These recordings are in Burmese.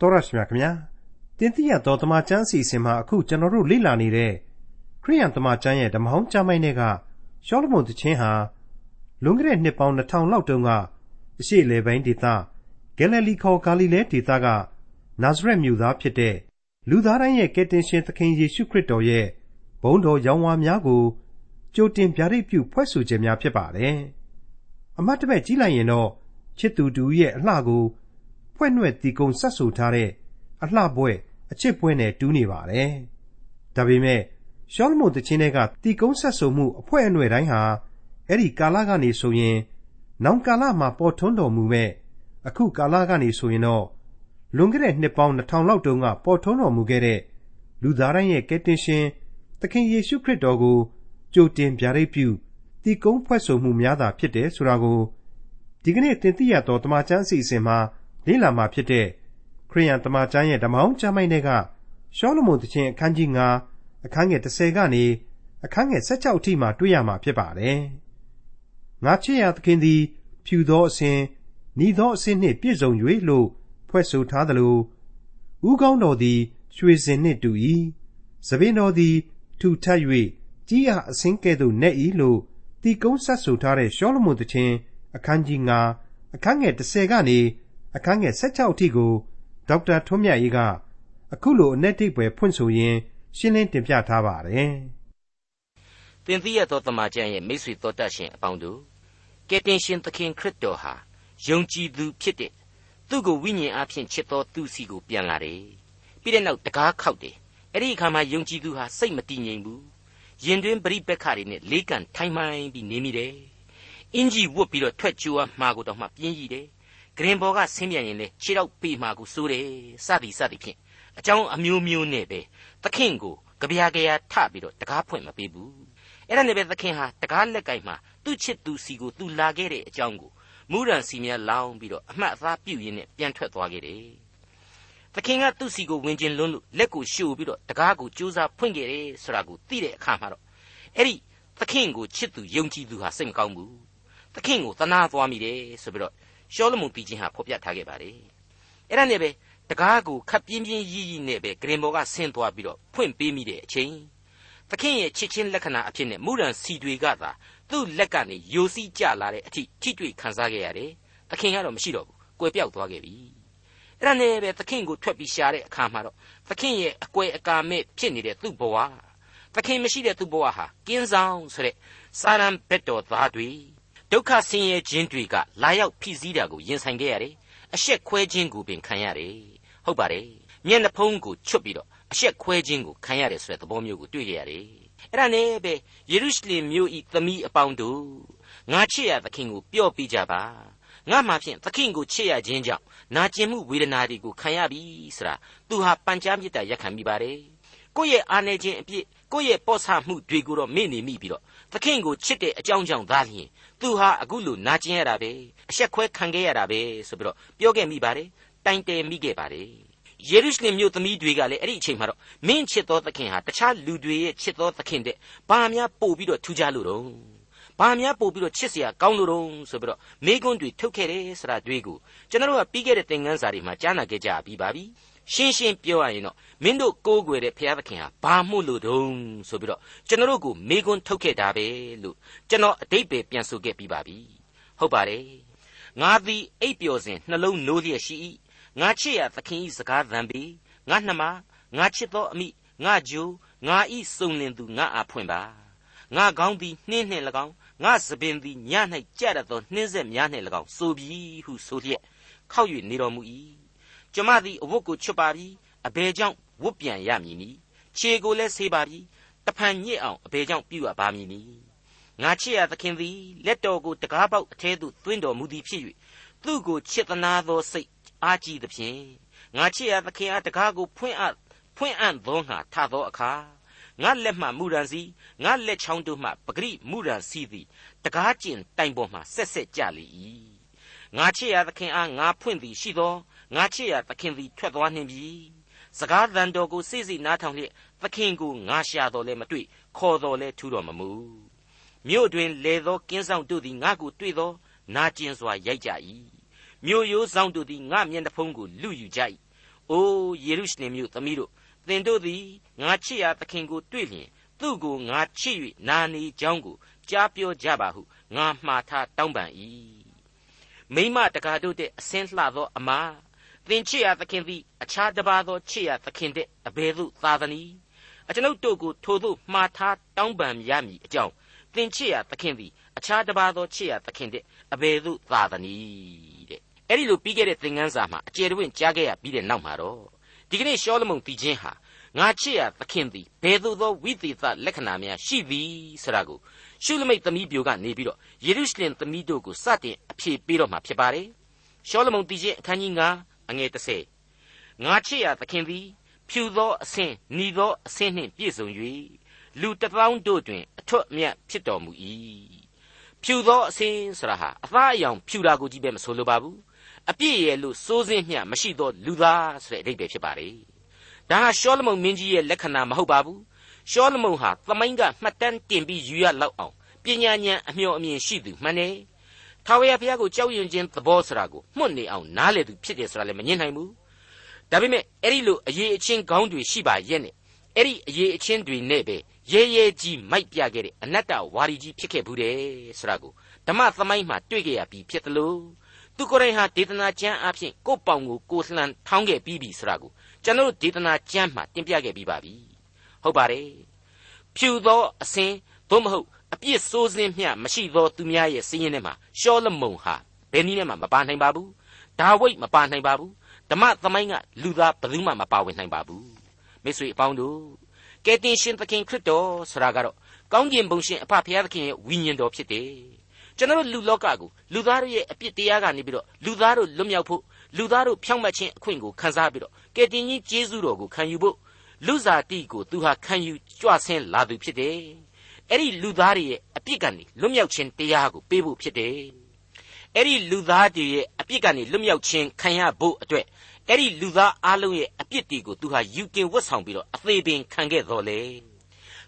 တော်ရရှိမြခင်ဗျာတင်တိရတော်တမချန်းစီစဉ်မှာအခုကျွန်တော်တို့လေ့လာနေတဲ့ခရိယန်တမချန်းရဲ့ဓမ္မဟောင်းကျမ်းပိုင်းတွေကရှောလမုန်တခြင်းဟာလွန်ခဲ့တဲ့နှစ်ပေါင်း2000လောက်တုန်းကအရှိလေပိုင်းဒေသဂဲလိလီခေါ်ဂါလိလဲဒေသကနာဇရက်မြို့သားဖြစ်တဲ့လူသားတိုင်းရဲ့ကယ်တင်ရှင်သခင်ယေရှုခရစ်တော်ရဲ့ဘုန်းတော်ရောင်းဝါများကိုကြိုတင်ဗျာဒိတ်ပြုဖွဲ့ဆိုခြင်းများဖြစ်ပါတယ်အမတ်တမဲ့ကြီးလိုက်ရင်တော့ချစ်သူတူရဲ့အလှကို ဖွဲ့နှဲ့တီကုံဆက်ဆူထားတဲ့အလှပွဲအချစ်ပွဲနဲ့တူးနေပါတယ်။ဒါပေမဲ့ရှောလမုန်တခြင်းတွေကတီကုံဆက်ဆူမှုအဖွဲအနွယ်တိုင်းဟာအဲ့ဒီကာလကနေဆိုရင် နောင်ကာလမှာပေါ်ထွန်းတော်မူမဲ့အခုကာလကနေဆိုရင်တော့လွန်ခဲ့တဲ့နှစ်ပေါင်း2000လောက်တုန်းကပေါ်ထွန်းတော်မူခဲ့တဲ့လူသားတိုင်းရဲ့ကယ်တင်ရှင်သခင်ယေရှုခရစ်တော်ကိုကြိုတင်ဗျာဒိတ်ပြုတီကုံဖွဲ့ဆိုမှုများသာဖြစ်တယ်ဆိုတာကိုဒီကနေ့သင်သိရသောတမန်ကျမ်းအစီအစဉ်မှာ လေ့လာမှာဖြစ်တဲ့ခရိယန်တမန်ကျမ်းရဲ့ဓမ္မအောင်ကျမ်းပိုင်းတွေကရှောလမုန်သခင်အခန်းကြီး9အခန်းငယ်30ကနေအခန်းငယ်16အထိမှာတွေ့ရမှာဖြစ်ပါတယ်။ငါချစ်ရသခင်သည် ဖြူသောအစဉ်ဤသောအစဉ်နှင့်ပြည့်စုံ၍လို့ဖွဲ့ဆိုထားသလိုဥကောင်းတော်သည် ရွှေစင်နှင့်တူ၏။သပင်တော်သည် ထူထပ်၍ကြီးရအစင်းကဲ့သို့နဲ့၏လို့တီကုန်းဆက်ဆိုထားတဲ့ရှောလမုန်သခင်အခန်းကြီး9အခန်းငယ်30ကနေ အခန်းငယ်16အထိကိုဒေါက်တာထွန်းမြတ်ရေးကအခုလိုအ내တိပွဲဖွင့်ဆိုရင်းရှင်းလင်းတင်ပြထားပါတယ်။သင်သိရသောတမန်ကျန်ရဲ့မိတ်ဆွေတော်တတ်ရှင်အပေါင်းတို့ကယ်တင်ရှင်သခင်ခရစ်တော်ဟာယုံကြည်သူဖြစ်တဲ့သူ့ကိုဝိညာဉ်အဖျင်ချစ်တော်သူစီကိုပြန်လာတယ်။ပြီးတဲ့နောက်တကားခောက်တယ်။အဲ့ဒီအခါမှာယုံကြည်သူဟာစိတ်မတည်ငြိမ်ဘူး။ရင်တွင်ပရိပက္ခတွေနဲ့လေးကန်ထိုင်မှန်ပြီးနေမိတယ်။အင်ကြီးဝတ်ပြီးတော့ထွက်ကြွားမှာကိုတော့မှပြင်းရည်တယ် ဂရင်ဘော်ကဆင်းပြန်ရင်လေခြေတော့ပေမှာကိုစိုးတယ်စသည်စသည်ဖြင့်အကြောင်းအမျိုးမျိုးနဲ့ပဲသခင်ကိုကြပြာကြရာထပြီးတော့တကားဖွင့်မပေးဘူးအဲ့ဒါနဲ့ပဲသခင်ဟာတကားလက်ကင်မှာသူ့ချစ်သူစီကိုသူလာခဲ့တဲ့အကြောင်းကိုမူရန်စီများလောင်းပြီးတော့အမှတ်အသားပြုတ်ရင်းနဲ့ပြန်ထွက်သွားခဲ့တယ်သခင်ကသူ့စီကိုဝင်ကျင်လွန်းလို့လက်ကိုရှို့ပြီးတော့တကားကိုကြိုးစားဖွင့်ခဲ့တယ်ဆိုတာကိုသိတဲ့အခါမှာတော့အဲ့ဒီသခင်ကိုချစ်သူယုံကြည်သူဟာစိတ်မကောင်းဘူးသခင်ကိုသနာသွားမိတယ်ဆိုပြီးတော့ ရှောလမုန်ပြီးချင်းဟာဖော်ပြထားခဲ့ပါတယ်အဲ့ဒါနဲ့ပဲတကားကိုခပ်ပြင်းပြင်းရီးရီးနဲ့ပဲဂရင်ဘော်ကဆင်းသွားပြီးတော့ဖွင့်ပေးမိတဲ့အချိန်သခင်ရဲ့ချစ်ချင်းလက္ခဏာအဖြစ်နဲ့မူရန်စီတွေကသာသူ့လက်ကနေယိုစီးကျလာတဲ့အထိထိတွေ့ခံစားခဲ့ရတယ်သခင်ကတော့မရှိတော့ဘူးကွယ်ပြောက်သွားခဲ့ပြီအဲ့ဒါနဲ့ပဲသခင်ကိုထွက်ပြီးရှာတဲ့အခါမှာတော့သခင်ရဲ့အကွယ်အကာမဲ့ဖြစ်နေတဲ့သူ့ဘဝသခင်မရှိတဲ့သူ့ဘဝဟာကင်းဆောင်ဆိုတဲ့စာရန်ဘက်တော်သားတွေ ဒုက္ခဆင်းရဲခြင်းတွေကလာရောက်ဖိစီးတာကိုရင်ဆိုင်ခဲ့ရတယ်။အရှက်ခွဲခြင်းကိုပင်ခံရတယ်။ဟုတ်ပါတယ်။မျက်နှာဖုံးကိုချွတ်ပြီးတော့အရှက်ခွဲခြင်းကိုခံရတယ်ဆိုတဲ့သဘောမျိုးကိုတွေ့ကြရတယ်။အဲ့ဒါနဲ့ပဲယေရုရှလင်မြို့ဤသမီးအပေါင်းတို့ငါချစ်ရသခင်ကိုပြော့ပြကြပါ။ငါမှဖြင့်သခင်ကိုချစ်ရခြင်းကြောင့်နာကျင်မှုဝေဒနာတွေကိုခံရပြီဆိုတာသူဟာပန်ကြားမြစ်တာရက်ခံမိပါတယ်။ကိုယ့်ရဲ့အာနေခြင်းအပြစ် ကိုယ့်ရဲ့ပော့ဆမှုတွေကိုတော့မေ့နေမိပြီးတော့သခင်ကိုချစ်တဲ့အကြောင်းကြောင့်ဒါလျင်သူဟာအခုလိုနာကျင်ရတာပဲအဆက်ခွဲခံခဲ့ရတာပဲဆိုပြီးတော့ပြောခဲ့မိပါတယ်တိုင်တယ်မိခဲ့ပါတယ်ယေရုရှလင်မြို့သမီးတွေကလည်းအဲ့ဒီအချိန်မှာတော့မင်းချစ်သောသခင်ဟာတခြားလူတွေရဲ့ချစ်သောသခင်တဲ့ဘာများပို့ပြီးတော့ထူးခြားလို့တော့ဘာများပို့ပြီးတော့ချစ်စရာကောင်းလို့တော့ဆိုပြီးတော့မိကွန်းတွေထုတ်ခဲ့တယ်ဆိုတာတွေ့ကိုကျွန်တော်တို့ကပြီးခဲ့တဲ့သင်ခန်းစာတွေမှာကြားနာခဲ့ကြပြီးပါပြီ ရှင်းရှင်းပြောရရင်တော့မင်းတို့ကိုးကွယ်တဲ့ဘုရားသခင်ဟာဘာမှုလို့တုံးဆိုပြီးတော့ကျွန်တော်တို့ကိုမေကွန်းထုတ်ခဲ့တာပဲလို့ကျွန်တော်အတိတ်ပဲပြန်ဆိုခဲ့ပြီးပါပြီဟုတ်ပါတယ်ငါသည်အိပ်ပျော်စဉ်နှလုံးနိုးလျက်ရှိ၏ငါချစ်ရသခင်၏စကားသံပေငါနှမငါချစ်သောအမိငါဂျိုငါဤစုံလင်သူငါအားဖွင့်ပါငါကောင်းသည်နှင်းနှင့်၎င်းငါစပင်သည်ည၌ကြရသောနှင်းဆက်များနှင့်၎င်းဆိုပြီးဟုဆိုလျက်ခောက်၍နေတော်မူ၏ ကျမသည်အဝတ်ကိုချွတ်ပါပြီအဘယ်ကြောင့်ဝတ်ပြန်ရမည်နည်းခြေကိုလည်းဆေးပါပြီတဖန်ညစ်အောင်အဘယ်ကြောင့်ပြုရပါမည်နည်းငါချစ်ရသခင်သည်လက်တော်ကိုတကားပေါက်အထဲသို့သွင်းတော်မူသည်ဖြစ်၍သူ့ကိုချစ်သနာသောစိတ်အားကြီးသဖြင့်ငါချစ်ရသခင်အားတကားကိုဖွင့်အပ်ဖွင့်အံ့သောငါထသောအခါငါလက်မှမူရန်စီငါလက်ချောင်းတို့မှပဂရိမူရန်စီသည်တကားကျင်တိုင်ပေါ်မှဆက်ဆက်ကြလေ၏ငါချစ်ရသခင်အားငါဖွင့်သည်ရှိသော ငါချစ်ရသခင်သည်ထွက်သွားနှင့်ပြီစကားသံတော်ကိုစိစိနားထောင်လျက်သခင်ကိုငါရှာတော်လဲမတွေ့ခေါ်တော်လဲထူတော်မမူမြို့တွင်လေသောကင်းဆောင်တို့သည်ငါကိုတွေ့သောနာကျင်စွာရိုက်ကြ၏မြို့ရိုးဆောင်တို့သည်ငါမျက်နှာဖုံးကိုလူယူကြ၏အိုးယေရုရှလင်မြို့သမီးတို့သင်တို့သည်ငါချစ်ရာသခင်ကိုတွေ့လျင်သူ့ကိုငါချစ်၍နာနေကြောင်းကိုကြားပြောကြပါဟုငါမှားထားတောင်းပန်၏မိမတကာတို့တဲ့အစင်းလှသောအမား သင်ချစ်ရာသခင်သည်အခြားတစ်ပါးသောချစ်ရာသခင်တဲ့အဘယ်သို့သာသနည်းအကျွန်ုပ်တို့ကိုထိုသို့မှားထားတောင်းပန်ရမည်အကြောင်းသင်ချစ်ရာသခင်သည်အခြားတစ်ပါးသောချစ်ရာသခင်တဲ့အဘယ်သို့သာသနည်းတဲ့အဲ့ဒီလိုပြီးခဲ့တဲ့သင်ခန်းစာမှာအကျယ်တွင်ကြားခဲ့ရပြီးတဲ့နောက်မှာတော့ဒီကနေ့ရှောလမုန်တည်ခြင်းဟာငါချစ်ရာသခင်သည်ဘယ်သို့သောဝိသေသလက္ခဏာများရှိသည်ဆိုတာကိုရှုလမိတ်သမီးပြိုကနေပြီးတော့ယေရုရှလင်သမီးတို့ကိုစတင်အဖြေပေးတော့မှာဖြစ်ပါတယ်ရှောလမုန်တည်ခြင်းအခန်းကြီး9 အငယ်30ငါချစ်ရာသခင်သည် ဖြူသောအဆင်းနီသောအဆင်းနှင့်ပြည့်စုံ၍လူတစ်ပေါင်းတို့တွင် အထွတ်အမြတ်ဖြစ်တော်မူ၏ဖြူသောအဆင်းဆိုတာဟာအသားအယောင်ဖြူတာကိုကြည့်ပဲမဆိုလိုပါဘူးအပြည့်ရဲ့လို့စိုးစင်းမျှမရှိသောလူသားဆိုတဲ့အဓိပ္ပာယ်ဖြစ်ပါတယ်ဒါဟာရှောလမုန်မင်းကြီးရဲ့လက္ခဏာမဟုတ်ပါဘူးရှောလမုန်ဟာသမိုင်းကမှတ်တမ်းတင်ပြီးယူရလောက်အောင်ပညာဉာဏ်အမျှော်အမြင်ရှိသူမှန်တယ် ထာဝရဘုရားကိုကြောက်ရွံ့ခြင်းသဘောဆိုတာကိုမှုတ်နေအောင်နားလည်သူဖြစ်တယ်ဆိုတာလည်းမငြင်းနိုင်ဘူးဒါပေမဲ့အဲ့ဒီလိုအရေးအချင်းကောင်းတွေရှိပါရဲ့နဲ့အဲ့ဒီအရေးအချင်းတွေနဲ့ပဲရဲရဲကြီးမိုက်ပြခဲ့တဲ့အနတ္တဝါဒီကြီးဖြစ်ခဲ့ဘူးတယ်ဆိုတာကိုဓမ္မသမိုင်းမှာတွေ့ကြရပြီးဖြစ်တယ်လို့သူကိုယ်တိုင်ဟာဒေသနာကျမ်းအဖြစ်ကိုယ့်ပေါင်ကိုကိုယ်လှန်ထောင်းခဲ့ပြီးပြီဆိုတာကိုကျွန်တော်ဒေသနာကျမ်းမှာတင်ပြခဲ့ပြီးပါပြီဟုတ်ပါတယ်ဖြူသောအစင်သို့မဟုတ် အပြစ်ဆိုးစင်းမျှမရှိသောသူများရဲ့စည်ရင်ထဲမှာရှောလမုန်ဟာဘယ်နည်းနဲ့မှမပါနိုင်ပါဘူးဒါဝိတ်မပါနိုင်ပါဘူးဓမ္မသမိုင်းကလူသားဘယ်သူမှမပါဝင်နိုင်ပါဘူးမိတ်ဆွေအပေါင်းတို့ကယ်တင်ရှင်သခင်ခရစ်တော်ဆိုတာကတော့ကောင်းကျင်ဘုံရှင်အဖဖခင်သခင်ရဲ့ဝိညာဉ်တော်ဖြစ်တယ်ကျွန်တော်လူလောကကိုလူသားတို့ရဲ့အပြစ်တရားကနေပြီးတော့လူသားတို့လွတ်မြောက်ဖို့လူသားတို့ဖြောင့်မတ်ခြင်းအခွင့်ကိုခံစားပြီးတော့ကယ်တင်ကြီးကျေးဇူးတော်ကိုခံယူဖို့လူစားတိကိုသူဟာခံယူကြွဆင်းလာသူဖြစ်တယ် အဲ့ဒီလူသားတွေရဲ့အပြစ်ကနေလွတ်မြောက်ခြင်းတရားကိုပေးဖို့ဖြစ်တယ်အဲ့ဒီလူသားတွေရဲ့အပြစ်ကနေလွတ်မြောက်ခြင်းခံရဖို့အတွက်အဲ့ဒီလူသားအလုံးရဲ့အပြစ်တွေကိုသူဟာယူတင်ဝတ်ဆောင်ပြီးတော့အသေးပင်ခံခဲ့တော်လေ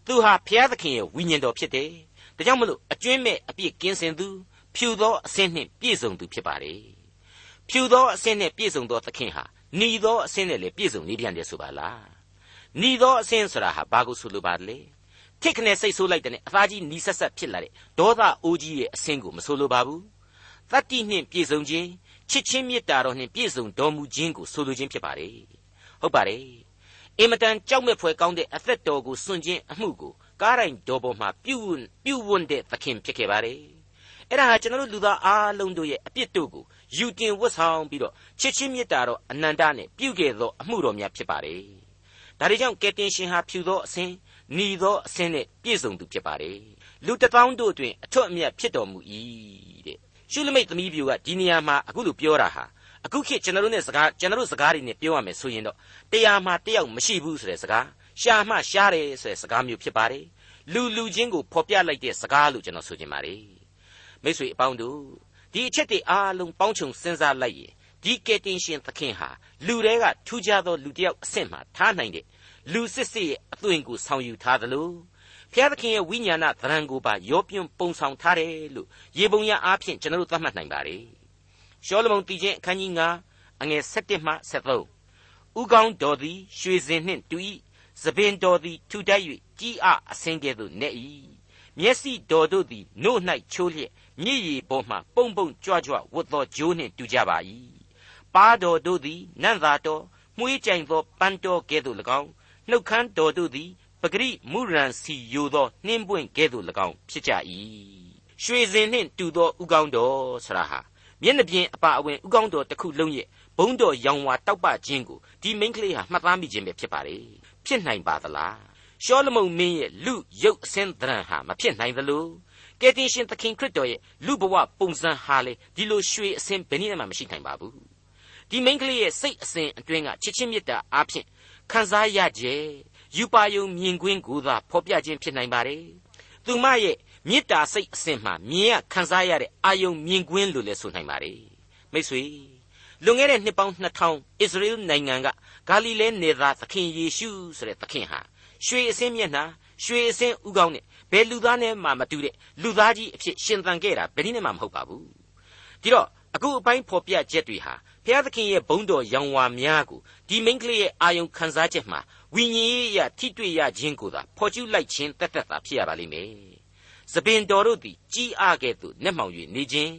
သူဟာဘုရားသခင်ရဲ့ဝိညာဉ်တော်ဖြစ်တယ်ဒါကြောင့်မလို့အကျွင်းမဲ့အပြစ်ကင်းစင်သူဖြူသောအစင်းနှင့်ပြည့်စုံသူဖြစ်ပါတယ်ဖြူသောအစင်းနှင့်ပြည့်စုံသောသခင်ဟာနီသောအစင်းနဲ့လည်းပြည့်စုံနေပြန်တယ်ဆိုပါလားနီသောအစင်းဆိုတာဟာဘာကိုဆိုလိုပါလဲ ထိတ်ခနဲ့စိတ်ဆိုးလိုက်တဲ့အသားကြီးနီးဆက်ဆက်ဖြစ်လာတဲ့ဒေါသအိုးကြီးရဲ့အစင်းကိုမဆိုလိုပါဘူးတတ္တိနှင့်ပြည့်စုံခြင်းချစ်ချင်းမေတ္တာတော်နှင့်ပြည့်စုံတော်မူခြင်းကိုဆိုလိုခြင်းဖြစ်ပါတယ်ဟုတ်ပါတယ်အင်မတန်ကြောက်မဲ့ဖွယ်ကောင်းတဲ့အသက်တော်ကိုစွန့်ခြင်းအမှုကိုကားတိုင်းတော်ပေါ်မှာပြုဝန်းပြုဝန်းတဲ့သခင်ဖြစ်ခဲ့ပါတယ်အဲ့ဒါဟာကျွန်တော်တို့လူသားအားလုံးတို့ရဲ့အပြစ်တို့ကိုယူတင်ဝတ်ဆောင်ပြီးတော့ချစ်ချင်းမေတ္တာတော်အနန္တနဲ့ပြုခဲ့သောအမှုတော်များဖြစ်ပါတယ်ဒါတွေကြောင့်ကယ်တင်ရှင်ဟာဖြူသောအစဉ် ညီသောအစဉ်နဲ့ပြည့်စုံသူဖြစ်ပါတယ်လူတစ်ပေါင်းတို့တွင်အထွတ်အမြတ်ဖြစ်တော်မူ၏တဲ့ရှုလမိတ်သမီးပြူကဒီနေရာမှာအခုလိုပြောတာဟာအခုခေတ်ကျွန်တော်တို့နဲ့စကားကျွန်တော်တို့စကားတွေနဲ့ပြောရမယ်ဆိုရင်တော့တရားမှတယောက်မရှိဘူးဆိုတဲ့စကားရှာမှရှားတယ်ဆိုတဲ့စကားမျိုးဖြစ်ပါတယ်လူလူချင်းကိုဖော်ပြလိုက်တဲ့စကားလို့ကျွန်တော်ဆိုချင်ပါတယ်မိတ်ဆွေအပေါင်းတို့ဒီအချက်တွေအားလုံးပေါင်းခြုံစဉ်းစားလိုက်ရင်ဒီကယ်တင်ရှင်သခင်ဟာလူတွေကထူးခြားသောလူတစ်ယောက်အဆင့်မှထားနိုင်တဲ့ လူစစ်စစ်ရဲ့အသွင်ကိုဆောင်ယူထားသလိုဖျားသခင်ရဲ့ဝိညာဏသရံကိုပါရောပြွန်းပုံဆောင်ထားတယ်လို့ရေပုံရအားဖြင့်ကျွန်တော်တို့သတ်မှတ်နိုင်ပါတယ်ရှောလမုန်တည်ခြင်းအခန်းကြီး9အငယ်7မှ73ဥကောင်းတော်သည်ရွှေစင်နှင့်တူ၏သပင်တော်သည်ထူတတ်၍ကြီးအအစင်းကဲ့သို့နေ၏မျက်စိတော်တို့သည်နို့၌ချိုးလျက်မြည်ရည်ပေါ်မှပုံပုံကြွကြွဝတ်သောဂျိုးနှင့်တူကြပါ၏ပါတော်တို့သည်နန့်သာတော်မှုေးကြိုင်သောပန်းတော်ကဲ့သို့၎င်း နှုတ်ခမ်းတော်တို့သည်ပဂရိမုရန်စီယိုသောနှင်းပွင့်ကဲ့သို့၎င်းဖြစ်ကြ၏ရွှေစင်နှင့်တူသောဥကောင်းတော်ဆရာဟာမျက်နှာပြင်အပါအဝင်ဥကောင်းတော်တစ်ခုလုံးရဲ့ဘုံတော်ရောင်ဝါတောက်ပခြင်းကိုဒီမိန်းကလေးဟာမှတ်သားမိခြင်းပဲဖြစ်ပါလေဖြစ်နိုင်ပါသလားရှောလမုန်မင်းရဲ့လူရုပ်အစင်းသဏ္ဍာန်ဟာမဖြစ်နိုင်သလိုကယ်တင်ရှင်သခင်ခရစ်တော်ရဲ့လူဘဝပုံစံဟာလေဒီလိုရွှေအစင်းဘယ်နည်းမှမရှိနိုင်ပါဘူးဒီမိန်းကလေးရဲ့စိတ်အစဉ်အတွင်းကချစ်ချင်းမေတ္တာအားဖြင့် ခံစားရကြယူပါယုံမြင်ကွင်းကိုသာဖော်ပြခြင်းဖြစ်နိုင်ပါတယ်သူမရဲ့မေတ္တာစိတ်အစဉ်မှာမြင်ရခံစားရတဲ့အာယုံမြင်ကွင်းလို့လည်းဆိုနိုင်ပါတယ်မိတ်ဆွေလွန်ခဲ့တဲ့နှစ်ပေါင်း2000အစ္စရေလနိုင်ငံကဂါလိလဲနေသားသခင်ယေရှုဆိုတဲ့သခင်ဟာရွှေအစင်းမျက်နှာရွှေအစင်းဥကောင်းနဲ့ဘယ်လူသားနဲ့မှမတူတဲ့လူသားကြီးအဖြစ်ရှင်သန်ခဲ့တာဘယ်နည်းနဲ့မှမဟုတ်ပါဘူးဒီတော့အခုအပိုင်းဖော်ပြချက်တွေဟာ ဖျားသခင်ရဲ့ဘုန်းတော်ရောင်ဝါများကိုဒီမိန်းကလေးရဲ့အာယုံခံစားချက်မှာဝိညာဉ်ရေးအရထိတွေ့ရခြင်းကိုသာဖော်ကျူးလိုက်ခြင်းတတ်တတ်သာဖြစ်ရပါလိမ့်မယ်။သပင်တော်တို့သည်ကြီးအားကဲ့သို့နှက်မှောင်၍နေခြင်း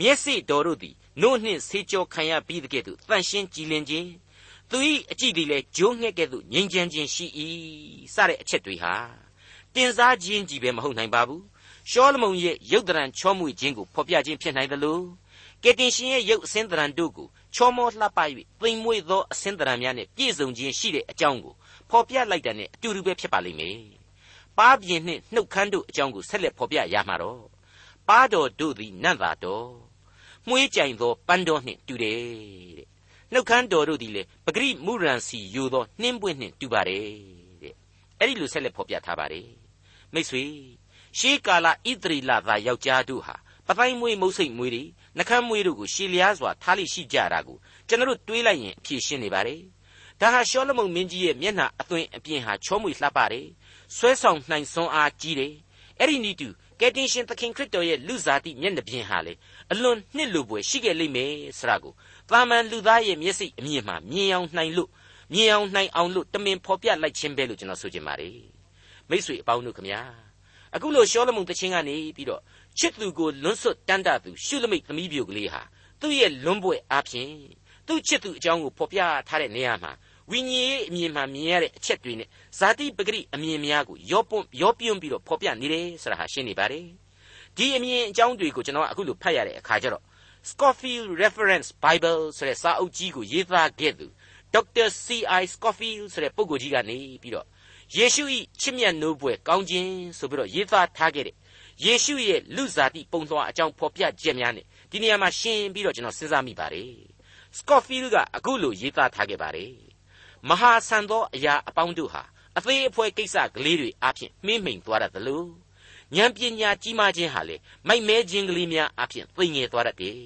မျက်စိတော်တို့သည်နို့နှင့်ဆေးကြောခံရပြီးတဲ့ကဲ့သို့တန်ရှင်းကြည်လင်ခြင်းသူ၏အကြည့်သည်လည်းဂျိုးငှက်ကဲ့သို့ငြိမ်ချမ်းခြင်းရှိ၏စတဲ့အချက်တွေဟာတင်စားခြင်းကြီးပဲမဟုတ်နိုင်ပါဘူးရှောလမုန်ရဲ့ရုပ်တရံချောမွေ့ခြင်းကိုဖော်ပြခြင်းဖြစ်နိုင်သလို ကေတင်ရှင်ရဲ့ရုပ်အစင်းတရံတို့ကိုချောမောလှပ၍သိမ်မွေ့သောအစင်းတရံများနဲ့ပြည့်စုံခြင်းရှိတဲ့အကြောင်းကိုဖော်ပြလိုက်တာနဲ့အတူတူပဲဖြစ်ပါလိမ့်မယ်ပါးပြင်းနှင့်နှုတ်ခမ်းတို့အကြောင်းကိုဆက်လက်ဖော်ပြရမှာတော့ပါးတော်တို့သည်နတ်သာတော်မှုေးကြိုင်သောပန်းတော်နှင့်တူတယ်တဲ့နှုတ်ခမ်းတော်တို့သည်လေပဂရိမုရန်စီယူသောနှင်းပွင့်နှင့်တူပါတယ်တဲ့အဲ့ဒီလိုဆက်လက်ဖော်ပြထားပါတယ်မိတ်ဆွေရှေးကာလဣသရီလသာယောက်ျားတို့ဟာပတိုင်းမွေးမုတ်စိတ်မွေးတွေ နှကမ်းမွေးတို့ကိုရှည်လျားစွာထားလိရှိကြတာကိုကျွန်တော်တို့တွေးလိုက်ရင်အဖြေရှင်းနေပါတယ်ဒါဟာရှောလမုန်မင်းကြီးရဲ့မျက်နှာအသွင်အပြင်ဟာချောမွေလှပတယ်ဆွဲဆောင်နိုင်စွမ်းအားကြီးတယ်အဲ့ဒီနီးတူကယ်တင်ရှင်သခင်ခရစ်တော်ရဲ့လူစားတိမျက်နှာပြင်ဟာလေအလွန်နှစ်လိုပွေရှိခဲ့လိမ့်မယ်ဆိုတာကိုသာမန်လူသားရဲ့မျက်စိအမြင်မှာမြင်အောင်နိုင်လို့မြင်အောင်နိုင်အောင်လို့တမင်ဖော်ပြလိုက်ခြင်းပဲလို့ကျွန်တော်ဆိုချင်ပါတယ်မိတ်ဆွေအပေါင်းတို့ခမညာအခုလိုရှောလမုန်တခြင်းကနေပြီးတော့ ချစ်သူကိုလွန်းဆွတ်တန်းတသူရှုလမိတ်သမီးပြိုကလေးဟာသူ့ရဲ့လွန်းပွဲအားဖြင့်သူ့ချစ်သူအကြောင်းကိုဖော်ပြထားတဲ့နေရာမှာဝိညာဉ်ရေးအမြင်မှမြင်ရတဲ့အချက်တွေနဲ့ဇာတိပဂရိအမြင်များကိုရောပွန့်ရောပြွန့်ပြီးတော့ဖော်ပြနေတယ်ဆိုတာဟာရှင်းနေပါတယ်ဒီအမြင်အကြောင်းတွေကိုကျွန်တော်ကအခုလိုဖတ်ရတဲ့အခါကျတော့ Scofield Reference Bible ဆိုတဲ့စာအုပ်ကြီးကိုရေးသားခဲ့သူ Dr. C.I. Scofield ဆိုတဲ့ပုဂ္ဂိုလ်ကြီးကနေပြီးတော့ယေရှု၏ချစ်မြတ်နိုးပွဲကောင်းခြင်းဆိုပြီးတော့ရေးသားထားခဲ့တဲ့ ယေရှုရဲ့လူစားတိပုံသွားအကြောင်းဖော်ပြချက်များနဲ့ဒီနေရာမှာရှင်းပြီးတော့ကျွန်တော်စဉ်းစားမိပါတယ် Scofield ကအခုလိုရေးသားထားခဲ့ပါတယ်မဟာဆန်သောအရာအပေါင်းတို့ဟာအသေးအဖွဲကိစ္စကလေးတွေအဖြစ်မှင်းမိန်သွားတတ်သလိုဉာဏ်ပညာကြီးမားခြင်းဟာလေမိုက်မဲခြင်းကလေးများအဖြစ်သိငယ်သွားတတ်တယ်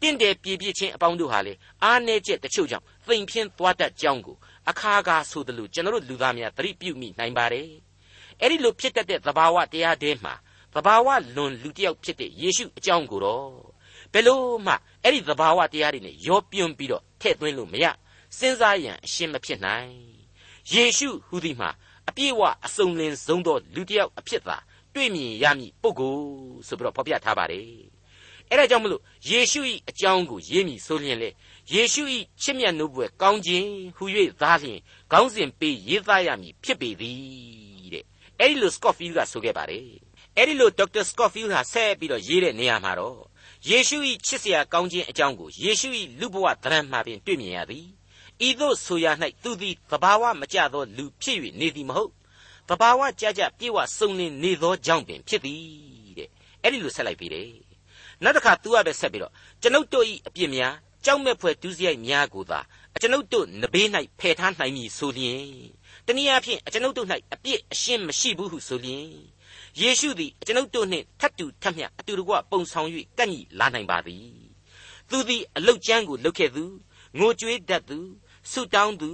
တင့်တယ်ပြေပြည့်ခြင်းအပေါင်းတို့ဟာလေအားနည်းချက်တချို့ကြောင့်သိမ်ဖြင်းသွားတတ်ကြောင်းကိုအခါကားဆိုသလိုကျွန်တော်တို့လူသားများသတိပြုမိနိုင်ပါတယ်အဲ့ဒီလိုဖြစ်တတ်တဲ့သဘာဝတရားတွေမှာ သဘာဝလွန်လူတစ်ယောက်ဖြစ်တဲ့ယေရှုအကြောင်းကိုတော့ဘယ်လို့မှအဲ့ဒီသဘာဝတရားတွေနဲ့ရောပြွန်းပြီးတော့ထည့်သွင်းလို့မရစဉ်းစားရန်အရှင်းမဖြစ်နိုင်ယေရှုဟူသည်မှာအပြည့်ဝအစုံလင်ဆုံးသောလူတစ်ယောက်အဖြစ်သာတွေ့မြင်ရမည်ပုဂ္ဂိုလ်ဆိုပြီးတော့ဖော်ပြထားပါတယ်အဲ့ဒါကြောင့်မလို့ယေရှု၏အကြောင်းကိုရေးမိဆိုလျင်လေယေရှု၏ချစ်မြတ်နိုးပွဲကောင်းခြင်းဟူ၍သားလျင်ခေါင်းစဉ်ပေးရေးသားရမည်ဖြစ်ပေသည်တဲ့အဲ့ဒီလို Scofield ကဆိုခဲ့ပါတယ် အဲ့ဒီလို Dr. Scofield ဟာဆက်ပြီးတော့ရေးတဲ့နေရာမှာတော့ယေရှု၏ချစ်စရာကောင်းခြင်းအကြောင်းကိုယေရှု၏လူဘဝသဏ္ဍာန်မှာပင်တွေ့မြင်ရသည်ဤသို့ဆိုရ၌သူသည်သဘာဝမကျသောလူဖြစ်၍နေသည်မဟုတ်သဘာဝကြကြပြေဝစုံလင်နေသောကြောင့်ပင်ဖြစ်သည်တဲ့အဲ့ဒီလိုဆက်လိုက်ပြီတဲ့နောက်တစ်ခါ तू ကပဲဆက်ပြီးတော့ကျွန်ုပ်တို့၏အပြစ်များကြောက်မဲ့ဖွယ်ဒုစရိုက်များကိုသာအကျွန်ုပ်တို့နဘေး၌ဖယ်ထားနိုင်မည်ဆိုလျင်တနည်းအားဖြင့်အကျွန်ုပ်တို့၌အပြစ်အရှင်းမရှိဘူးဟုဆိုလျင် ယေရှုသည်အကျွန်ုပ်တို့နှင့်ထပ်တူထပ်မျှအတူတကွပုံဆောင်၍ကန့်ညီလာနိုင်ပါသည်သူသည်အလုတ်ကျမ်းကိုလုပ်ခဲ့သူငိုကြွေးတတ်သူဆုတောင်းသူ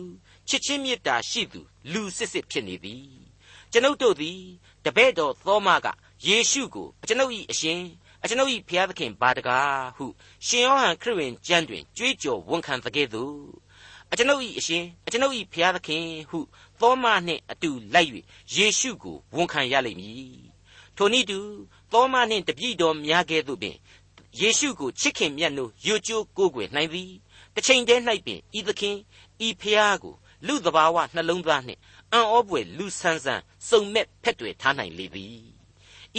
ချစ်ချင်းမေတ္တာရှိသူလူစစ်စစ်ဖြစ်နေသည်ကျွန်ုပ်တို့သည်တပည့်တော်သောမကယေရှုကိုအကျွန်ုပ်၏အရှင်အကျွန်ုပ်၏ဘုရားသခင်ဘာတကားဟုရှင်ယောဟန်ခရစ်ဝင်ကျမ်းတွင်ကြွေးကြော်ဝန်ခံသကဲ့သို့အကျွန်ုပ်၏အရှင်အကျွန်ုပ်၏ဘုရားသခင်ဟုသောမနှင့်အတူလိုက်၍ယေရှုကိုဝန်ခံရလိမ့်မည် ထိုနည်းတူသောမနှင့်တပြည့်တော်များကဲ့သို့ပင်ယေရှုကိုချစ်ခင်မြတ်နိုးယိုကျိုးကိုးကွယ်နိုင်သည်တစ်ချိန်တည်း၌ပင်ဤသခင်ဤဖျားကိုလူတဘာဝနှလုံးသားနှင့်အံ့ဩပွေလူဆန်းဆန်းစုံမဲ့ဖက်တွေထားနိုင်လေသည်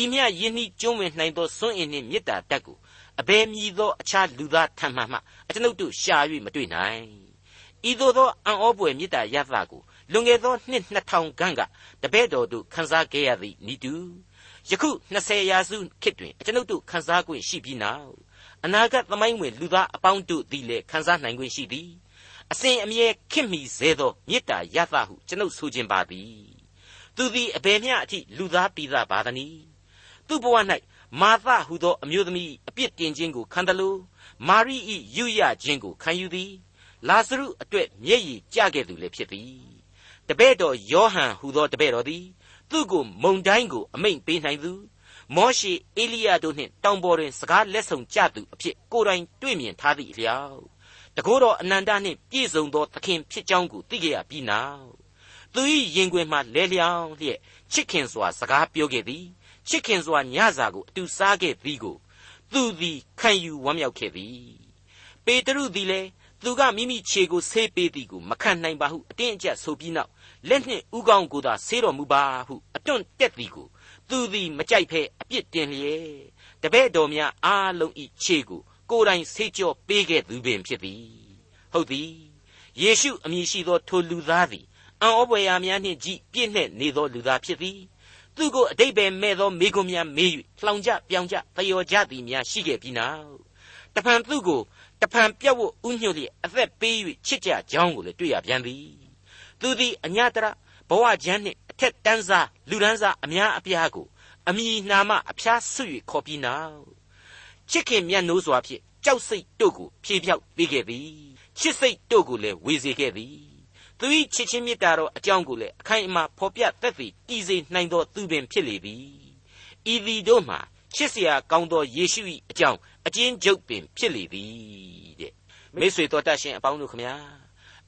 ဤမြယင်းနှီးကျွမ်းဝင်နိုင်သောစွန့်အင်းနှင့်မေတ္တာတက်ကိုအဘယ်မည်သောအခြားလူသားထံမှမှအကျွန်ုပ်တို့ရှာ၍မတွေ့နိုင်ဤသို့သောအံ့ဩပွေမေတ္တာရသကိုလွန်ခဲ့သောနှစ်2000ခန့်ကတပည့်တော်တို့ခန်းစားခဲ့ရသည့်ဤတူ ယခု20ရာစုခေတ်တွင်အကျွန်ုပ်တို့ခန်းစား권ရှိပြီးနောက်အနာဂတ်သမိုင်းဝင်လူသားအပေါင်းတို့သည်လည်းခန်းစားနိုင်권ရှိသည်အစဉ်အမြဲခင်မိစေသောမေတ္တာရသဟုကျွန်ုပ်ဆိုခြင်းပါသည်သူသည်အဘယ်မျှအထိလူသားပြည်သားပါသနည်းသူ့ဘဝ၌မာသဟုသောအမျိုးသမီးအပြစ်တင်ခြင်းကိုခံတယ်လို့မာရိ၏ယူရခြင်းကိုခံယူသည်လာဇရုအတွက်မျက်ရည်ကျခဲ့သူလည်းဖြစ်သည်တပည့်တော်ယောဟန်ဟူသောတပည့်တော်သည် သူ့ကိုမုန်တိုင်းကိုအမိန့်ပေးနိုင်သူမောရှေအေလိယတို့နှင့်တောင်ပေါ်တွင်စကားလက်ဆောင်ကြသူအဖြစ်ကိုယ်တိုင်တွေ့မြင်ထားသည့်အလျောက်တကောတော်အနန္တနှင့်ပြည့်စုံသောသခင်ဖြစ်ကြောင်းကိုသိကြရပြီးနောက်သူ၏ရင်ခွင်မှလဲလျောင်းလျက်ချစ်ခင်စွာစကားပြောခဲ့သည်ချစ်ခင်စွာညစာကိုအတူစားခဲ့သည်ကိုသူသည်ခံယူဝမ်းမြောက်ခဲ့သည်ပေတရုသည်လည်းသူကမိမိခြေကိုဆေးပေးသည်ကိုမခံနိုင်ပါဟုအတင်းအကျပ်ဆိုပြီးနောက် လက်နှင့်ဥကောင်းကိုသာဆေးတော်မူပါဟုအတွန့်တက်သည်ကိုသူသည်မကြိုက်ဖဲအပြစ်တင်လျက်တပည့်တော်များအားလုံးဤခြေကိုကိုယ်တိုင်ဆေးကြောပေးခဲ့သူပင်ဖြစ်သည်ဟုတ်သည်ယေရှုအမည်ရှိသောထိုလူသားသည်အံ့ဩဖွယ်ရာများနှင့်ကြည်ပြည့်နှင့်နေသောလူသားဖြစ်သည်သူကိုအတိတ်ပဲမဲ့သောမိကွန်များမေး၍လှောင်ကြပြောင်ကြတယောကြသည်များရှိခဲ့ပြီးနောက်တဖန်သူကိုတဖန်ပြတ်ဝတ်ဥညွတ်လျက်အသက်ပေး၍ချစ်ကြကြောင်းကိုလည်းတွေ့ရပြန်သည် သူသည်အညတရဘဝကျမ်းနှင့်အထက်တန်းစားလူတန်းစားအများအပြားကိုအမိနာမအဖျားဆွ၍ခေါ်ပြီးနောက်ချစ်ခင်မြတ်နိုးစွာဖြင့်ကြောက်စိတ်တို့ကိုဖြေဖြောက်ပေးခဲ့သည်ချစ်စိတ်တို့ကိုလည်းဝေစေခဲ့သည်သူ၏ချစ်ချင်းမေတ္တာတော်အကြောင်းကိုလည်းအခိုင်အမာဖော်ပြသက်သေတည်စေနိုင်သောသူပင်ဖြစ်လေပြီဤသည်တို့မှာချစ်စရာကောင်းသောယေရှု၏အကြောင်းအကျဉ်းချုပ်ပင်ဖြစ်လေပြီတဲ့မိတ်ဆွေတော်တတ်ရှင်အပေါင်းတို့ခမညာ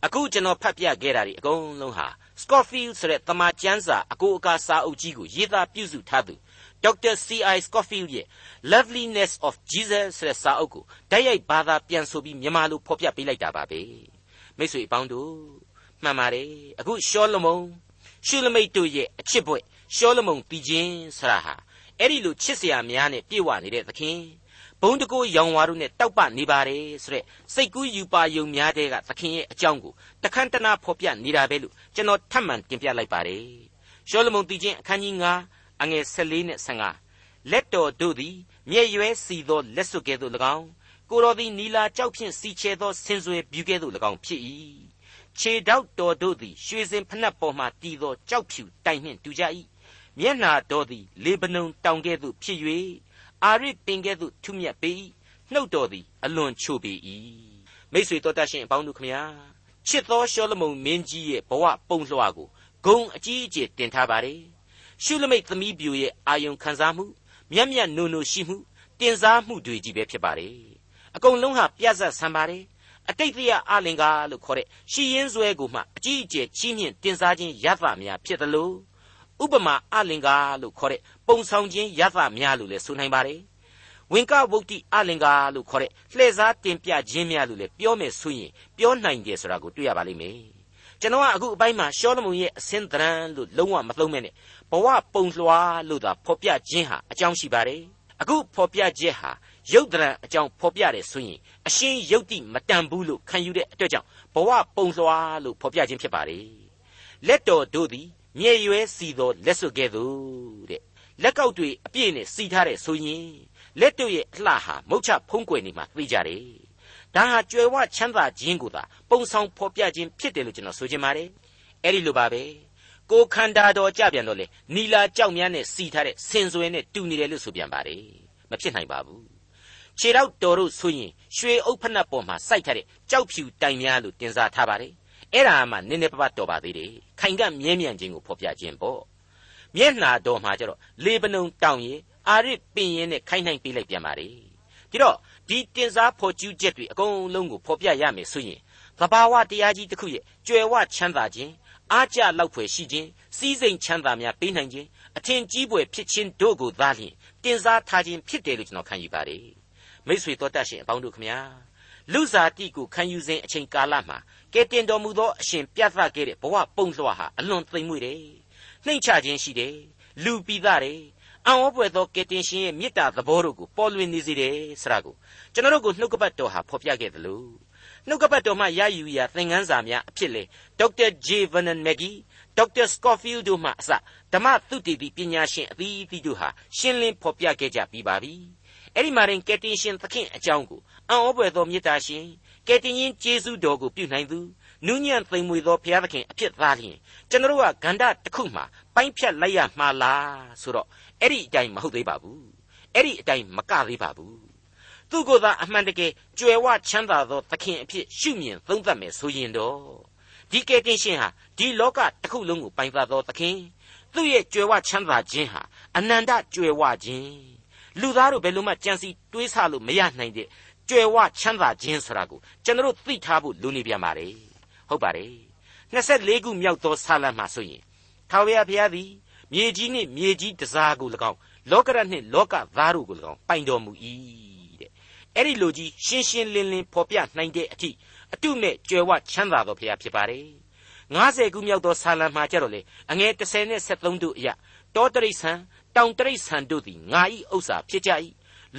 အခုကျွန်တော်ဖတ်ပြခဲ့တာဒီအကုန်လုံးဟာ Scofield ဆိုတဲ့တမန်ကျမ်းစာအကိုအကာစာအုပ်ကြီးကိုရေးသားပြုစုထားသူဒေါက်တာ C.I. Scofield ရဲ့ Loveliness of Jesus ဆိုတဲ့စာအုပ်ကိုတိုက်ရိုက်ဘာသာပြန်ဆိုပြီးမြန်မာလိုဖော်ပြပေးလိုက်တာပါပဲမိတ်ဆွေအပေါင်းတို့မှန်ပါတယ်အခုရှောလမုန်ရှုလမိတ်တို့ရဲ့အချစ်ဘွဲ့ရှောလမုန်တည်ခြင်းဆရာဟာအဲ့ဒီလိုချစ်စရာများနဲ့ပြည့်ဝနေတဲ့သခင် ဘုံတကိုးရောင်ဝါတို့နဲ့တောက်ပနေပါတယ်ဆိုတဲ့စိတ်ကူးယူပါယုံများတဲ့ကသခင်ရဲ့အကြောင်းကိုတခမ်းတနာဖော်ပြနေတာပဲလို့ကျွန်တော်ထပ်မံတင်ပြလိုက်ပါတယ်ရှောလမုန်တည်ခြင်းအခန်းကြီး9အငယ်14နဲ့15လက်တော်တို့သည်မြဲ့ရွဲစီသောလက်စွပ်ကဲ့သို့၎င်းကိုတော်သည်နီလာကြောက်ဖြင့်စီချဲသောဆင်ဆွေပြူကဲ့သို့၎င်းဖြစ်၏ခြေတောက်တော်တို့သည်ရွှေစင်ဖနက်ပေါ်မှတည်သောကြောက်ဖြူတိုင်နှင့်တူကြ၏မျက်နာတော်သည်လေဗနုန်တောင်ကဲ့သို့ဖြစ်၍ အာရစ်ပင်ကဲ့သို့ထုမြတ်ပေ၏နှုတ်တော်သည်အလွန်ချိုပေ၏မိတ်ဆွေတော်တတ်ရှင်အပေါင်းတို့ခမညာချစ်သောရှောလမုန်မင်းကြီးရဲ့ဘဝပုံလွှာကိုဂုံအကြီးအကျယ်တင်ထားပါတယ်ရှုလမိတ်သမီးပြိုရဲ့အာယုံခံစားမှုမျက်မျက်နိုနိုရှိမှုတင်စားမှုတွေကြီးပဲဖြစ်ပါတယ်အကုန်လုံးဟာပြတ်ဆက်ဆံပါတယ်အတိတ်တရားအလင်္ကာလို့ခေါ်တဲ့ရှီရင်ဇွဲကိုမှအကြီးအကျယ်ချီးမြှင့်တင်စားခြင်းရသများဖြစ်တယ်လို့ ဥပမာအလင်္ကာလို့ခေါ်တဲ့ပုံဆောင်ခြင်းရသများလို့လည်းဆိုနိုင်ပါတယ်ဝင်ကဝုတ်တိအလင်္ကာလို့ခေါ်တဲ့လှည့်စားတင်ပြခြင်းများလို့လည်းပြောမယ်ဆိုရင်ပြောနိုင်တယ်ဆိုတာကိုတွေ့ရပါလိမ့်မယ်ကျွန်တော်ကအခုအပိုင်းမှာရှောလမုန်ရဲ့အစင်းသဏ္ဍာန်လို့လုံးဝမသုံးမဲ့နဲ့ဘဝပုံလွှာလို့သာဖော်ပြခြင်းဟာအကြောင်းရှိပါတယ်အခုဖော်ပြချက်ဟာရုပ်တရံအကြောင်းဖော်ပြတယ်ဆိုရင်အရှင်းယုတ်တိမတန်ဘူးလို့ခံယူတဲ့အတွက်ကြောင့်ဘဝပုံလွှာလို့ဖော်ပြခြင်းဖြစ်ပါတယ်လက်တော်တို့သည် မြေရွယ်စီသောလက်စွပ်ကဲ့သို့တဲ့လက်ကောက်တွေအပြည့်နဲ့စီထားတဲ့ဆိုရင်လက်တို့ရဲ့အလှဟာမုတ်ချဖုံးကွယ်နေမှသိကြတယ်ဒါဟာကြွယ်ဝချမ်းသာခြင်းကိုသာပုံဆောင်ဖော်ပြခြင်းဖြစ်တယ်လို့ကျွန်တော်ဆိုချင်ပါတယ်အဲ့ဒီလိုပါပဲကိုခန္ဓာတော်ကြပြန်တော့လေနီလာကြောက်များနဲ့စီထားတဲ့စင်စွဲနဲ့တူနေတယ်လို့ဆိုပြန်ပါတယ်မဖြစ်နိုင်ပါဘူးခြေတော့တော်တို့ဆိုရင်ရွှေအုပ်ဖက်နှက်ပေါ်မှာစိုက်ထားတဲ့ကြောက်ဖြူတိုင်များလို့တင်စားထားပါတယ် အဲ့ဒါမှနည်းနည်းပါးပါးတော်ပါသေးတယ်ခိုင်ကမြဲမြံခြင်းကိုဖော်ပြခြင်းပေါ့မျက်နှာတော်မှာကျတော့လေပနုံတောင်ရည်အာရစ်ပင်ရင်နဲ့ခိုင်းနှိုင်းပေးလိုက်ပြန်ပါလေဒီတော့ဒီတင်စားဖော်ကျူးချက်တွေအကုန်လုံးကိုဖော်ပြရမယ်ဆိုရင်သဘာဝတရားကြီးတစ်ခုရဲ့ကြွယ်ဝချမ်းသာခြင်းအားကြလောက်ဖွယ်ရှိခြင်းစီးစိမ်ချမ်းသာများပေးနိုင်ခြင်းအထင်ကြီးပွယ်ဖြစ်ခြင်းတို့ကိုသာလျှင်တင်စားထားခြင်းဖြစ်တယ်လို့ကျွန်တော်ခံယူပါတယ်မိษွေတော်တတ်ရှင်အပေါင်းတို့ခမညာလူစားတိကိုခံယူစဉ်အချိန်ကာလမှာ ကဲတင်တော်မူသောအရှင်ပြသခဲ့တဲ့ဘဝပုံလွှာဟာအလွန်သိမ်မွေ့တယ်နှိမ့်ချခြင်းရှိတယ်လူပိသားတယ်အံ့ဩပွေသောကယ်တင်ရှင်ရဲ့မေတ္တာသဘောတို့ကိုပေါ်လွင်နေစေတယ်ဆရာကိုကျွန်တော်တို့ကိုနှုတ်ကပတ်တော်ဟာဖော်ပြခဲ့တယ်လို့နှုတ်ကပတ်တော်မှရယူရာသင်ခန်းစာများအဖြစ်လေဒေါက်တာဂျေဗန်နန်မက်ဂီဒေါက်တာစကော့ဖီးလ်တို့မှအစဓမ္မသုတေသီပညာရှင်အသီးသီးတို့ဟာရှင်းလင်းဖော်ပြခဲ့ကြပြီးပါပြီအဲ့ဒီမှာရင်ကယ်တင်ရှင်သခင်အကြောင်းကိုအံ့ဩပွေသောမေတ္တာရှင် ကယ်တင်ရှင်ယေရှုတော်ကိုပြုနိုင်သူနူးညံ့သိမ်မွေသောဘုရားသခင်အဖြစ်သားလျင်ကျွန်တော်ကဂန္ဓတစ်ခုမှပိုင်းဖြတ်လိုက်ရမှာလားဆိုတော့အဲ့ဒီအတိုင်းမဟုတ်သေးပါဘူးအဲ့ဒီအတိုင်းမကသေးပါဘူးသူကိုယ်သာအမှန်တကယ်ကြွယ်ဝချမ်းသာသောသခင်အဖြစ်ရှုမြင်သုံးသပ်မယ်ဆိုရင်တော့ဒီကယ်တင်ရှင်ဟာဒီလောကတစ်ခုလုံးကိုပိုင်သသောသခင်သူ့ရဲ့ကြွယ်ဝချမ်းသာခြင်းဟာအနန္တကြွယ်ဝခြင်းလူသားတို့ဘယ်လိုမှကြံစီတွေးဆလို့မရနိုင်တဲ့ ကြွယ်ဝချမ်းသာခြင်းဆိုတာကိုကျွန်တော်သိထားဖို့လိုနေပြန်ပါတယ်ဟုတ်ပါတယ်24ခုမြောက်သောဆာလံမှာဆိုရင်ထာဝရဘုရားသည်မြေကြီးနှင့်မြေကြီးတစားကို၎င်းလောကရနှင့်လောကသားတို့ကို၎င်းပိုင်တော်မူ၏တဲ့အဲ့ဒီလိုကြီးရှင်းရှင်းလင်းလင်းဖော်ပြနိုင်တဲ့အထိအတုမဲ့ကြွယ်ဝချမ်းသာတော်ဘုရားဖြစ်ပါတယ်90ခုမြောက်သောဆာလံမှာကြတော့လေအငယ်30နဲ့73တို့အရာတောတရိษံတောင်တရိษံတို့သည်ငါ၏ဥစ္စာဖြစ်ကြ၏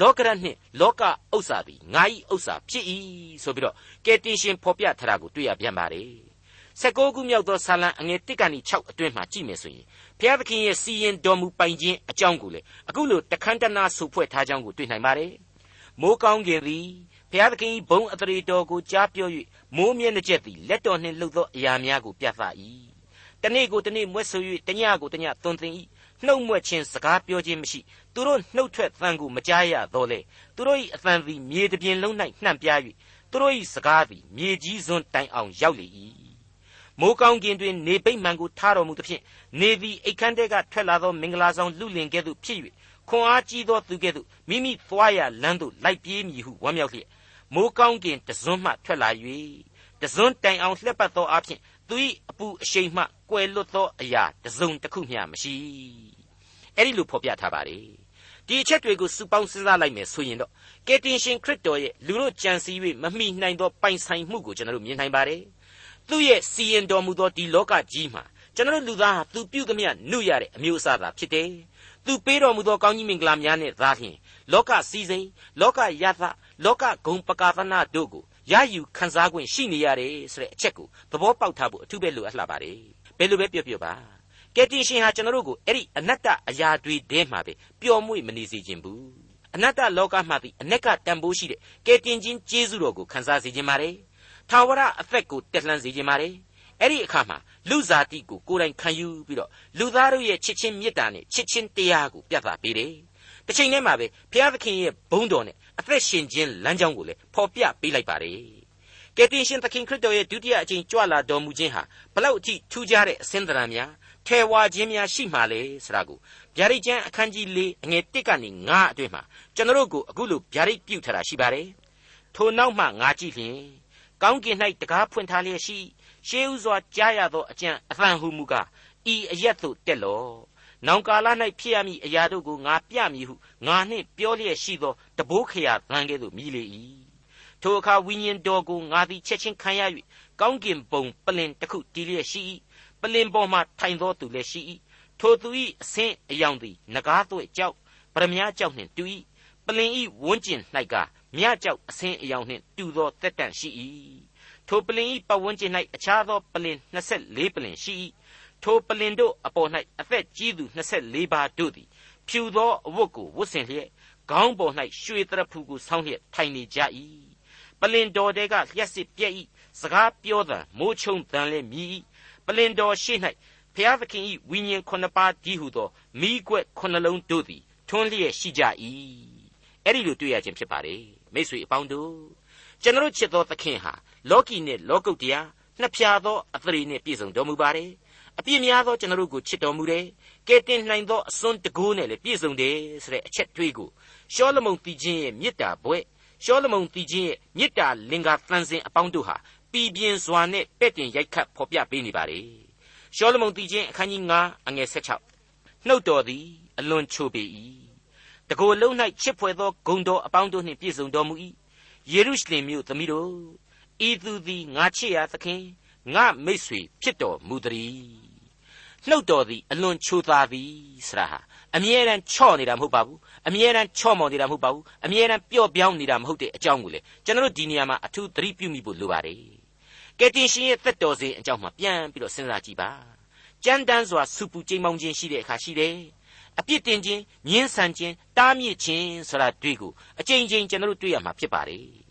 လောကရနှင့်လောကဥစ္စာသည်ငါ၏ဥစ္စာဖြစ်၏ဆိုပြီးတော့ကယ်တင်ရှင်ဖော်ပြထားတာကိုတွေ့ရပြန်ပါတယ်16ခုမြောက်သောဆာလံအငယ်1ကနေ6အတွင်းမှာကြည့်မယ်ဆိုရင်ဘုရားသခင်ရဲ့စီရင်တော်မူပိုင်ခြင်းအကြောင်းကိုလေအခုလိုတခန္တနာဆုဖွဲ့ထားကြောင်းကိုတွေ့နိုင်ပါတယ်မိုးကောင်းကင်သည်ဘုရားသခင်ဘုံအတရေတော်ကိုကြားပြော၍မိုးမြဲနှကျက်သည်လက်တော်နှင့်လှုပ်သောအရာများကိုပြသ၏တနေ့ကိုတနေ့မွဲ့ဆို၍တညကိုတညသွန်သင်၏ နှုတ်မွက်ခြင်းစကားပြောခြင်းမရှိသူတို့နှုတ်ထွက်သံကိုမကြားရတော့လေသူတို့၏အသံသည်မြေတပြင်လုံး၌နှံ့ပြား၍သူတို့၏စကားသည်မြေကြီးစွန်းတိုင်အောင်ရောက်လေ၏မိုးကောင်းကင်တွင်နေပိတ်မှန်ကိုထားတော်မူသဖြင့်နေသည်အိတ်ခမ်းတဲကထွက်လာသောမင်္ဂလာဆောင်လူလင်ကဲ့သို့ဖြစ်၍ခွန်အားကြီးသောသူကဲ့သို့မိမိသွားရလမ်းသို့လိုက်ပြေးမည်ဟုဝမ်းမြောက်လျက်မိုးကောင်းကင်တစွန်းမှထွက်လာ၍တစွန်းတိုင်အောင်လှက်ပတ်သောအဖြစ် သူ၏အပူအရှိန်မှကွယ်လွတ်သောအရာတစုံတစ်ခုမျှမရှိအဲ့ဒီလိုဖော်ပြထားပါတယ်ဒီအချက်တွေကိုစုပေါင်းစဉ်းစားလိုက်မယ်ဆိုရင်တော့ကယ်တင်ရှင်ခရစ်တော်ရဲ့လူတို့ကြံစည်၍မမိနိုင်သောပိုင်ဆိုင်မှုကိုကျွန်တော်တို့မြင်နိုင်ပါတယ်သူ့ရဲ့စီရင်တော်မူသောဒီလောကကြီးမှာကျွန်တော်တို့လူသားဟာသူပြုသမျှနှုတ်ရတဲ့အမျိုးအစားသာဖြစ်တယ်သူပေးတော်မူသောကောင်းကြီးမင်္ဂလာများနဲ့သာလျှင်လောကစည်းစိမ်လောကယသလောကဂုံပကာသနာတို့ကို ရယူခံစား권ရှိနေရတယ်ဆိုတဲ့အချက်ကိုသဘောပေါက်ထားဖို့အထူးပဲလိုအပ်လာပါတယ်ဘယ်လိုပဲပြောပြောပါကယ်တင်ရှင်ဟာကျွန်တော်တို့ကိုအဲ့ဒီအနတ္တအရာတွေထဲမှာပဲပျော်မွေ့မနေစေခြင်းဘူးအနတ္တလောကမှသည်အ ਨੇ ကတန်ဖိုးရှိတဲ့ကယ်တင်ခြင်းကျေးဇူးတော်ကိုခံစားစေခြင်းပါတယ်ထာဝရအသက်ကိုတက်လှမ်းစေခြင်းပါတယ်အဲ့ဒီအခါမှာလူစားတိကိုကိုယ်တိုင်ခံယူပြီးတော့လူသားတို့ရဲ့ချစ်ချင်းမေတ္တာနဲ့ချစ်ချင်းတရားကိုပြသပေးတယ်တစ်ချိန်တည်းမှာပဲဘုရားသခင်ရဲ့ဘုန်းတော်နဲ့ အသက်ရှင်ခြင်းလမ်းကြောင်းကိုလည်းဖော်ပြပေးလိုက်ပါတယ်ကယ်တင်ရှင်သခင်ခရစ်တော်ရဲ့ဒုတိယအကြိမ်ကြွလာတော်မူခြင်းဟာဘလောက်အထိထူးခြားတဲ့အစင်းသဏ္ဍာန်များထဲဝါခြင်းများရှိမှလဲဆိုတာကိုဗျာဒိတ်ကျမ်းအခန်းကြီး၄အငယ်၁ကနေ9အတွင်းမှာကျွန်တော်တို့ကိုအခုလိုဗျာဒိတ်ပြုထားတာရှိပါတယ်ထိုနောက်မှငါကြည့်လျင်ကောင်းကင်၌တကားဖွင့်ထားလျက်ရှိရှေးဥစွာကြားရသောအကြံအသံဟုမူကားဤအရက်သို့တက်လော့ နောင်ကာလ၌ဖြစ်ရမည်အရာတို့ကိုငါပြမည်ဟုငါနှင့်ပြောလျက်ရှိသောတဘိုးခရာသံကဲ့သို့မြည်လေ၏ထိုအခါဝိညာဉ်တော်ကိုငါသည်ချက်ချင်းခံရ၍ကောင်းကင်ဘုံပလင်တစ်ခုတည်လျက်ရှိ၏ပလင်ပေါ်မှထိုင်သောသူလည်းရှိ၏ထိုသူ၏အဆင်းအယောင်သည်နဂါးသွဲ့ကြောက်ပရမညာကြောက်နှင့်တူ၏ပလင်၏ဝန်းကျင်၌ကမြကြောက်အဆင်းအယောင်နှင့်တူသောတက်တန့်ရှိ၏ထိုပလင်၏ပဝန်းကျင်၌အခြားသောပလင်24ပလင်ရှိ၏ ထိုပလင်တို့အပေါ်၌အသက်ကြီးသူ24ပါးတို့သည် ဖြူသောအဝတ်ကိုဝတ်ဆင်လျက်ခေါင်းပေါ်၌ရွှေတရဖူကိုဆောင်းလျက်ထိုင်နေကြ၏ပလင်တော်တဲကလျှက်စစ်ပြက်၏စကားပြောသံမိုးချုံသံလည်းမြည်၏ပလင်တော်ရှိ၌ဖျားသခင်၏ဝိညာဉ်ခုနှစ်ပါးကြီးဟုသောမိကွက်ခုနှလုံးတို့သည်ထွန်းလျက်ရှိကြ၏အဲ့ဒီလိုတွေ့ရခြင်းဖြစ်ပါတယ်မိတ်ဆွေအပေါင်းတို့ကျွန်တော်ချစ်သောသခင်ဟာလောကီနဲ့လောကုတ်တရားနှစ်ဖြာသောအသရေနဲ့ပြည့်စုံတော်မူပါတယ် အပြည့်များသောကျွန်တော်ကိုချစ်တော်မူတယ်ကဲတင်နိုင်သောအစွန်းတကိုးနဲ့လည်းပြည့်စုံတယ်ဆိုတဲ့အချက်တွေးကိုရှောလမုန်တည်ခြင်းရဲ့မေတ္တာဘွဲ့ရှောလမုန်တည်ခြင်းရဲ့မေတ္တာလင်္ကာသန်စင်အပေါင်းတို့ဟာပြည်ပြင်းစွာနဲ့ပဲ့တင်ရိုက်ခတ်ဖော်ပြပေးနေပါလေရှောလမုန်တည်ခြင်းအခန်းကြီး9အငယ်16နှုတ်တော်သည်အလွန်ချိုပေ၏တကိုယ်လုံး၌ချစ်ဖွယ်သောဂုံတော်အပေါင်းတို့နှင့်ပြည့်စုံတော်မူ၏ယေရုရှလင်မြို့သမီးတို့ဤသူသည်ငါချစ်ရာသခင် ငါမိတ်ဆွေဖြစ်တော်မူသည်နှုတ်တော်သည်အလွန်ချိုသာသည်ဆရာဟာအမြဲတမ်းချော့နေတာမဟုတ်ပါဘူးအမြဲတမ်းချော့မော်နေတာမဟုတ်ပါဘူးအမြဲတမ်းပျော့ပြောင်းနေတာမဟုတ်တဲ့အကြောင်းကိုလေကျွန်တော်တို့ဒီနေရာမှာအထူးသတိပြုမိဖို့လိုပါတယ်ကယ်တင်ရှင်ရဲ့သက်တော်စဉ်အကြောင်းမှာပြန်ပြီးတော့စဉ်းစားကြည့်ပါကြမ်းတမ်းစွာဆူပူကြိမ်မောင်းခြင်းရှိတဲ့အခါရှိတယ်အပြစ်တင်ခြင်းညှင်းဆန်ခြင်းတားမြစ်ခြင်းဆိုတာတွေ့ကိုအကြိမ်ကြိမ်ကျွန်တော်တို့တွေ့ရမှာဖြစ်ပါတယ်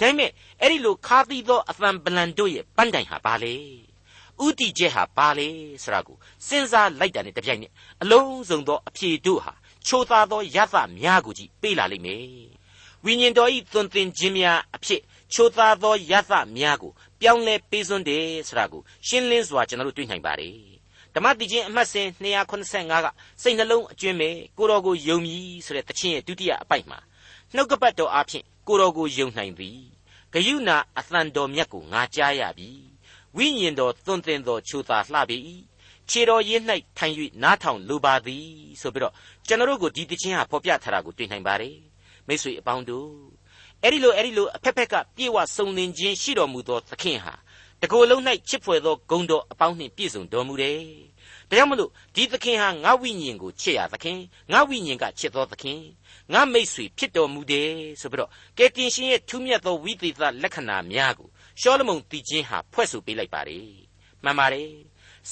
ဒါပေမဲ့အဲ့ဒီလိုခါသီးသောအသံဗလန်တို့ရဲ့ပန်းတိုင်ဟာဘာလဲဥတီချက်ဟာဘာလဲဆိုတာကိုစဉ်းစားလိုက်တာနဲ့တပြိုင်နက်အလုံးစုံသောအဖြေတို့ဟာချိုးသားသောရသများကိုကြည့်ပေးလာလိမ့်မယ်ဝိညာဉ်တော်ဤသွန်သင်ခြင်းများအဖြစ်ချိုးသားသောရသများကိုပြောင်းလဲပေးစွန်းတယ်ဆိုတာကိုရှင်းလင်းစွာကျွန်တော်တို့တွေ့နိုင်ပါတယ်ဓမ္မတိချင်းအမှတ်စဉ်285ကစိတ်နှလုံးအကျွင်းမဲ့ကိုတော်ကိုယုံမြည်ဆိုတဲ့တခြင်းရဲ့ဒုတိယအပိုက်မှာနှုတ်ကပတ်တော်အဖြစ် ကိုတော်ကိုယုံနိုင်သည်ဂယုဏအသံတော်မြတ်ကိုငါကြားရပြီဝိညာဉ်တော်သွန်သင်တော်ချိုသာလှပြီခြေတော်ရင်း၌ထိုင်၍နားထောင်လိုပါသည်ဆိုပြီးတော့ကျွန်တော်တို့ကိုဒီတခြင်းဟာဖော်ပြထားတာကိုတွေ့နိုင်ပါတယ်မိတ်ဆွေအပေါင်းတို့အဲ့ဒီလိုအဲ့ဒီလိုအဖက်ဖက်ကပြေဝစုံလင်ခြင်းရှိတော်မူသောသခင်ဟာတကိုယ်လုံး၌ချစ်ဖွယ်သောဂုဏ်တော်အပေါင်းနှင့်ပြည့်စုံတော်မူတယ်ဒါကြောင့်မလို့ဒီသခင်ဟာငါဝိညာဉ်ကိုချစ်ရသခင်ငါဝိညာဉ်ကချစ်သောသခင် ငါမိတ်ဆွေဖြစ်တော်မူတယ်ဆိုပြီးတော့ကယ်တင်ရှင်ရဲ့ထူးမြတ်သောဝိသေသလက္ခဏာများကိုရှောလမုန်တည်ခြင်းဟာဖွဲ့ဆိုပေးလိုက်ပါတယ်မှန်ပါတယ်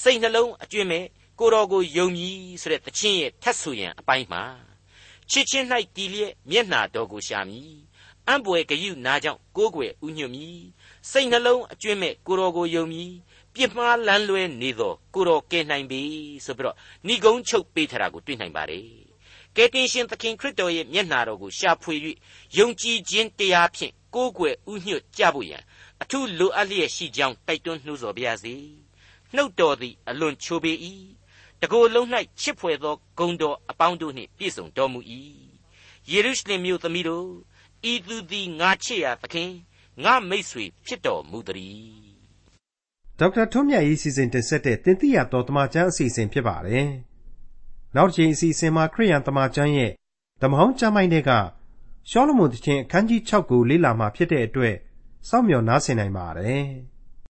စိတ်နှလုံးအကျွင့်မဲ့ကိုတော်ကိုယုံကြည်ဆိုတဲ့တခြင်းရဲ့ထက်ဆူရန်အပိုင်းမှာချစ်ချင်း၌တည်လျက်မျက်နာတော်ကိုရှာမည်အံ့ဘွယ်ဂယုနာကြောင့်ကိုးကွယ်ဥညွတ်မည်စိတ်နှလုံးအကျွင့်မဲ့ကိုတော်ကိုယုံမည်ပြစ်မှားလန်းလွဲနေသောကိုတော်ကယ်နိုင်ပြီဆိုပြီးတော့ဏိဂုံးချုပ်ပေးထားတာကိုတွေ့နိုင်ပါတယ် ကယ်တင်ရှင်သခင်ခရစ်တော်ရဲ့မျက်နာတော်ကိုရှာဖွေ၍ယုံကြည်ခြင်းတရားဖြင့်ကိုးကွယ်ဥညွတ်ကြဖို့ရန်အထူးလိုအပ်လျက်ရှိကြောင်းတိုက်တွန်းနှိုးဆော်ပါရစေနှုတ်တော်သည်အလွန်ချိုပေ၏တကိုယ်လုံး၌ချစ်ဖွယ်သောဂုံတော်အပေါင်းတို့နှင့်ပြည့်စုံတော်မူ၏ယေရုရှလင်မြို့သမီးတို့ဤသူသည်ငါချစ်ရာသခင်ငါမိတ်ဆွေဖြစ်တော်မူသည်ဒေါက်တာထွန်းမြတ်ရေးစီစဉ်တင်ဆက်တဲ့တင်ပြရတော်တမချန်းအစီအစဉ်ဖြစ်ပါတယ် နောက်တစ်ချိန်အစီအစဉ်မှာခရိယန်တမချန်းရဲ့ဓမ္မဟောင်းကျမ်းပိုင်းတွေကရှောလမုန်တခြင်းအခန်းကြီး6ကိုလေ့လာမှဖြစ်တဲ့အတွက်စောင့်မျှော်နားဆင်နိုင်ပါတယ်။